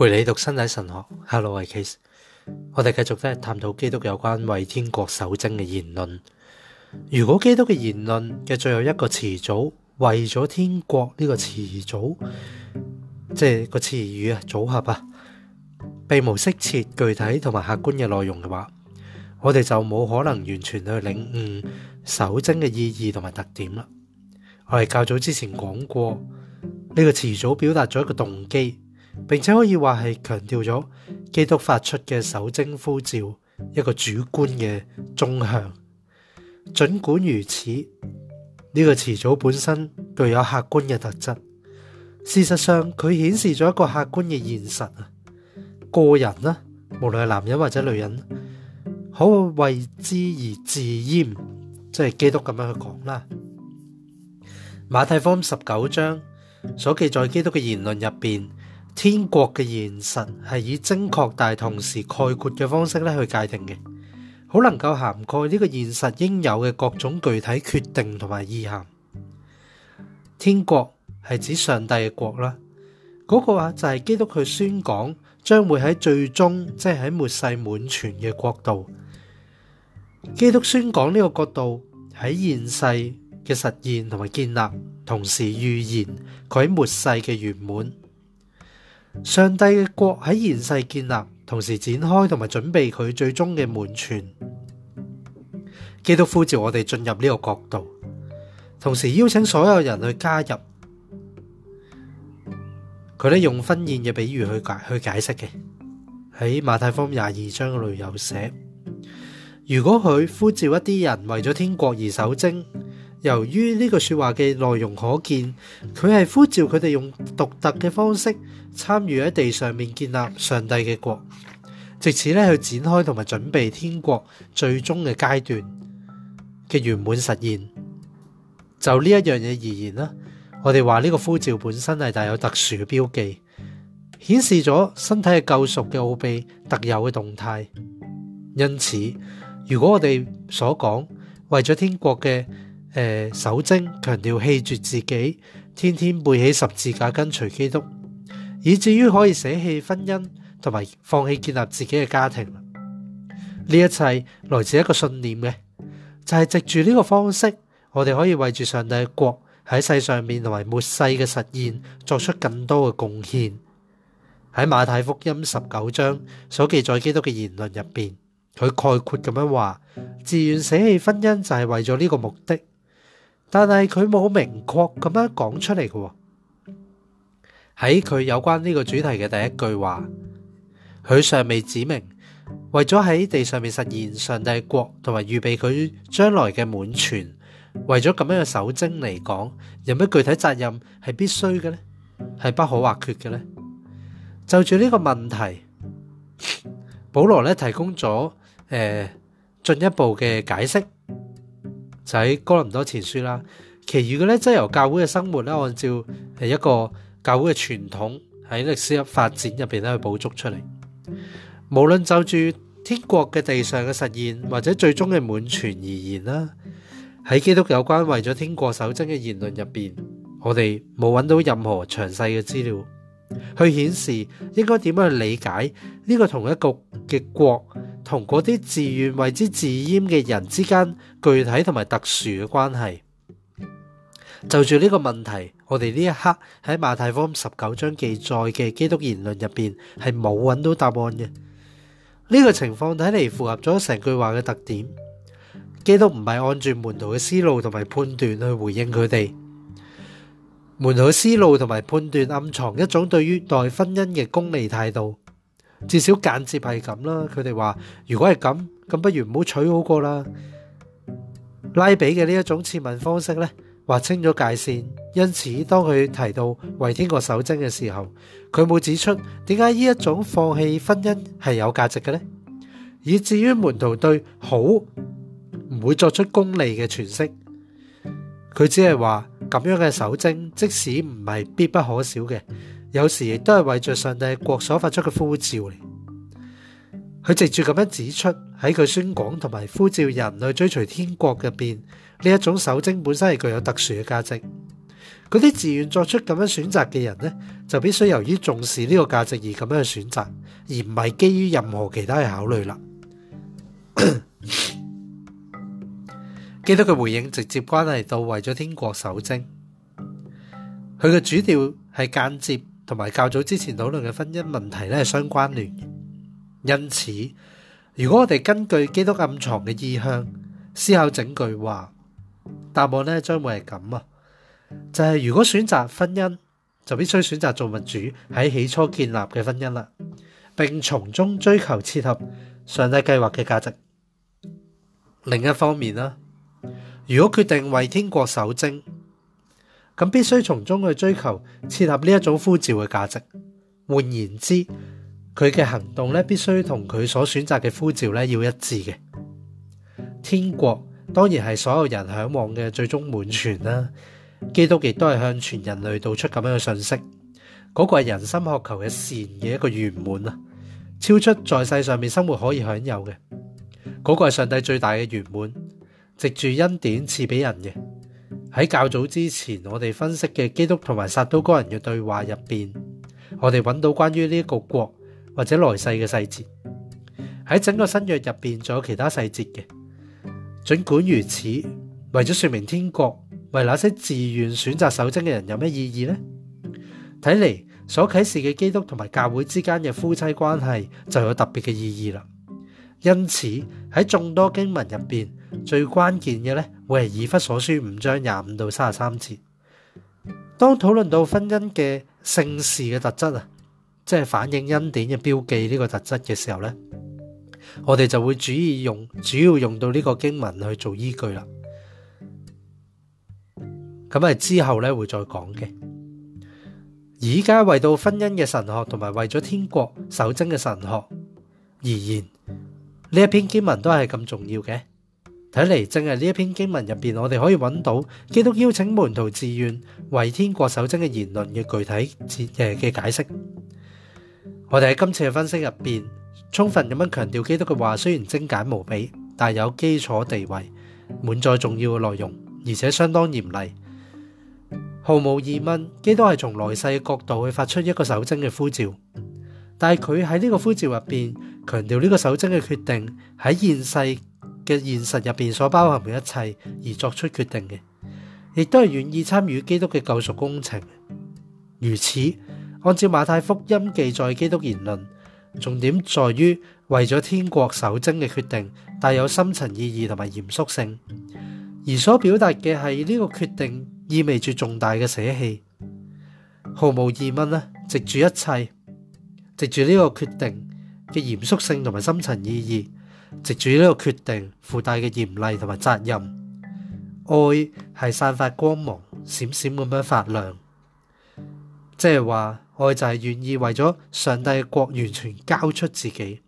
陪你读身体神学，Hello，我哋继续都系探讨基督有关为天国守贞嘅言论。如果基督嘅言论嘅最后一个词组为咗天国呢个词组，即系个词语啊组合啊，被无适切具体同埋客观嘅内容嘅话，我哋就冇可能完全去领悟守贞嘅意义同埋特点啦。我哋较早之前讲过，呢个词组表达咗一个动机。并且可以话系强调咗基督发出嘅首贞呼召一个主观嘅纵向，尽管如此，呢个词组本身具有客观嘅特质。事实上，佢显示咗一个客观嘅现实啊！个人啦，无论系男人或者女人，可为之而自阉，即系基督咁样去讲啦。马太福十九章所记载基督嘅言论入边。天国嘅现实系以精确，但同时概括嘅方式咧去界定嘅，好能够涵盖呢个现实应有嘅各种具体决定同埋意涵。天国系指上帝嘅国啦，嗰个啊就系基督佢宣讲将会喺最终，即系喺末世满全嘅国度。基督宣讲呢个国度喺现世嘅实现同埋建立，同时预言佢喺末世嘅圆满。上帝嘅国喺现世建立，同时展开同埋准备佢最终嘅满全。基督呼召我哋进入呢个国度，同时邀请所有人去加入。佢咧用婚宴嘅比喻去解去解释嘅。喺马太福廿二章嗰度又写：，如果佢呼召一啲人为咗天国而守贞。由于呢个说话嘅内容可见，佢系呼召佢哋用独特嘅方式参与喺地上面建立上帝嘅国，直此咧去展开同埋准备天国最终嘅阶段嘅圆满实现。就呢一样嘢而言啦，我哋话呢个呼召本身系带有特殊嘅标记，显示咗身体嘅救赎嘅奥秘特有嘅动态。因此，如果我哋所讲为咗天国嘅。诶，守贞强调弃绝自己，天天背起十字架跟随基督，以至于可以舍弃婚姻同埋放弃建立自己嘅家庭。呢一切来自一个信念嘅，就系藉住呢个方式，我哋可以为住上帝嘅国喺世上面同埋末世嘅实现作出更多嘅贡献。喺马太福音十九章所记载基督嘅言论入边，佢概括咁样话：自愿舍弃婚姻就系为咗呢个目的。但系佢冇明确咁样讲出嚟嘅喎，喺佢有关呢个主题嘅第一句话，佢尚未指明，为咗喺地上面实现上帝国同埋预备佢将来嘅满全，为咗咁样嘅守贞嚟讲，有咩具体责任系必须嘅呢？系不可或缺嘅呢？就住呢个问题，保罗咧提供咗诶进一步嘅解释。就喺哥林多前书啦，其余嘅咧即系由教会嘅生活啦，按照系一个教会嘅传统喺历史嘅发展入边咧去补足出嚟。无论就住天国嘅地上嘅实现或者最终嘅满全而言啦，喺基督有关为咗天国守贞嘅言论入边，我哋冇揾到任何详细嘅资料去显示应该点样去理解呢个同一个嘅国。同嗰啲自愿为之自阉嘅人之间具体同埋特殊嘅关系，就住呢个问题，我哋呢一刻喺马太福十九章记载嘅基督言论入边系冇揾到答案嘅。呢个情况睇嚟符合咗成句话嘅特点。基督唔系按住门徒嘅思路同埋判断去回应佢哋，门徒嘅思路同埋判断暗藏一种对于待婚姻嘅功利态度。至少間接係咁啦，佢哋話：如果係咁，咁不如唔好娶好過啦。拉比嘅呢一種辯問方式咧，劃清咗界線。因此，當佢提到為天国守貞嘅時候，佢冇指出點解呢一種放棄婚姻係有價值嘅呢？以至於門徒對好唔會作出功利嘅詮釋，佢只係話咁樣嘅守貞，即使唔係必不可少嘅。有时亦都系为着上帝国所发出嘅呼召嚟，佢直住咁样指出喺佢宣讲同埋呼召人类追随天国入边呢一种守贞本身系具有特殊嘅价值，嗰啲自愿作出咁样选择嘅人呢，就必须由于重视呢个价值而咁样选择，而唔系基于任何其他嘅考虑啦。基督嘅回应直接关系到为咗天国守贞，佢嘅主调系间接。同埋较早之前讨论嘅婚姻问题咧系相关联因此如果我哋根据基督暗藏嘅意向思考整句话，答案咧将会系咁啊，就系如果选择婚姻，就必须选择做物主喺起初建立嘅婚姻啦，并从中追求切合上帝计划嘅价值。另一方面啦，如果决定为天国守贞。咁必须从中去追求设立呢一种呼召嘅价值。换言之，佢嘅行动咧必须同佢所选择嘅呼召咧要一致嘅。天国当然系所有人向往嘅最终满全啦。基督亦都系向全人类道出咁样嘅信息。嗰个系人心渴求嘅善嘅一个圆满啊，超出在世上面生活可以享有嘅。嗰个系上帝最大嘅圆满，藉住恩典赐俾人嘅。喺较早之前，我哋分析嘅基督同埋撒都哥人嘅对话入边，我哋揾到关于呢一个国或者来世嘅细节。喺整个新约入边，仲有其他细节嘅。尽管如此，为咗说明天国，为那些自愿选择守贞嘅人有咩意义呢？睇嚟所启示嘅基督同埋教会之间嘅夫妻关系就有特别嘅意义啦。因此喺众多经文入边，最关键嘅咧会系《以弗所书》五章廿五到三十三节。当讨论到婚姻嘅性事嘅特质啊，即系反映恩典嘅标记呢个特质嘅时候咧，我哋就会主要用主要用到呢个经文去做依据啦。咁系之后咧会再讲嘅。而家为到婚姻嘅神学同埋为咗天国守贞嘅神学而言。呢一篇经文都系咁重要嘅，睇嚟正系呢一篇经文入边，我哋可以揾到基督邀请门徒自愿为天国守贞嘅言论嘅具体字嘅解释。我哋喺今次嘅分析入边，充分咁样强调基督嘅话，虽然精简无比，但有基础地位，满载重要嘅内容，而且相当严厉，毫无疑问。基督系从来世嘅角度去发出一个守贞嘅呼召，但系佢喺呢个呼召入边。强调呢个守贞嘅决定喺现世嘅现实入边所包含嘅一切而作出决定嘅，亦都系愿意参与基督嘅救赎工程。如此，按照马太福音记载基督言论，重点在于为咗天国守贞嘅决定带有深层意义同埋严肃性，而所表达嘅系呢个决定意味住重大嘅舍弃，毫无疑问啦，值住一切，值住呢个决定。嘅严肃性同埋深层意义，直住呢个决定附带嘅严厉同埋责任。爱系散发光芒，闪闪咁样发亮，即系话爱就系愿意为咗上帝嘅国完全交出自己。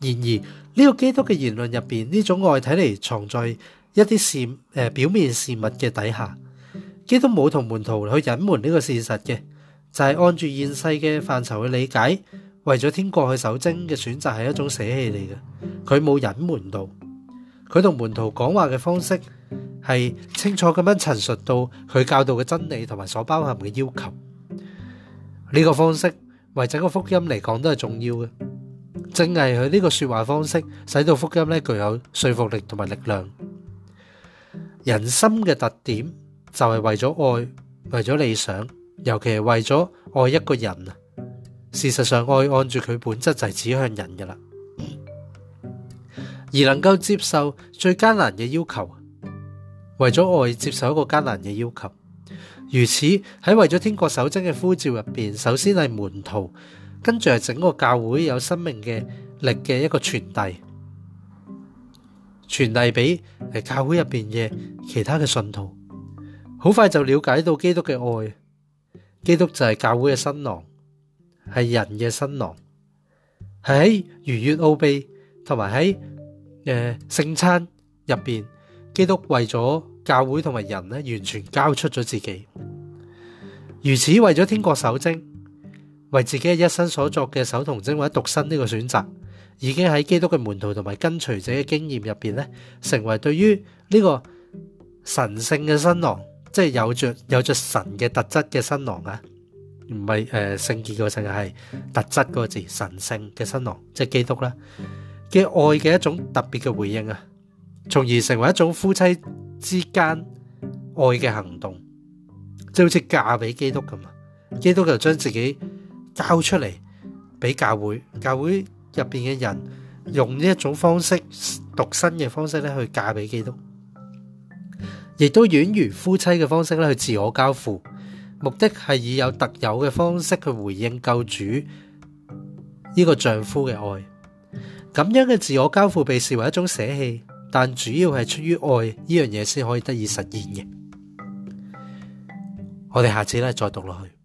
然而呢个基督嘅言论入边呢种爱，睇嚟藏在一啲事诶表面事物嘅底下。基督冇同门徒去隐瞒呢个事实嘅，就系按住现世嘅范畴去理解。为咗天国去守贞嘅选择系一种舍弃嚟嘅，佢冇隐瞒到，佢同门徒讲话嘅方式系清楚咁样陈述到佢教导嘅真理同埋所包含嘅要求。呢个方式为整个福音嚟讲都系重要嘅，正系佢呢个说话方式使到福音咧具有说服力同埋力量。人心嘅特点就系为咗爱，为咗理想，尤其系为咗爱一个人啊！事实上，爱按住佢本质就系指向人噶啦，而能够接受最艰难嘅要求，为咗爱接受一个艰难嘅要求，如此喺为咗天国守贞嘅呼召入边，首先系门徒，跟住系整个教会有生命嘅力嘅一个传递，传递俾系教会入边嘅其他嘅信徒，好快就了解到基督嘅爱，基督就系教会嘅新郎。系人嘅新郎，系喺逾越奥秘同埋喺诶圣餐入边，基督为咗教会同埋人咧，完全交出咗自己。如此为咗天国守贞，为自己一生所作嘅守童贞或者独身呢个选择，已经喺基督嘅门徒同埋跟随者嘅经验入边咧，成为对于呢个神圣嘅新郎，即系有着有着神嘅特质嘅新郎啊！唔系诶，圣洁嗰个圣系特质嗰个字，神圣嘅新郎，即系基督啦嘅爱嘅一种特别嘅回应啊，从而成为一种夫妻之间爱嘅行动，即系好似嫁俾基督咁啊！基督就将自己交出嚟俾教会，教会入边嘅人用呢一种方式独身嘅方式咧去嫁俾基督，亦都宛如夫妻嘅方式咧去自我交付。目的系以有特有嘅方式去回应救主呢个丈夫嘅爱，咁样嘅自我交付被视为一种舍弃，但主要系出于爱呢样嘢先可以得以实现嘅。我哋下次咧再读落去。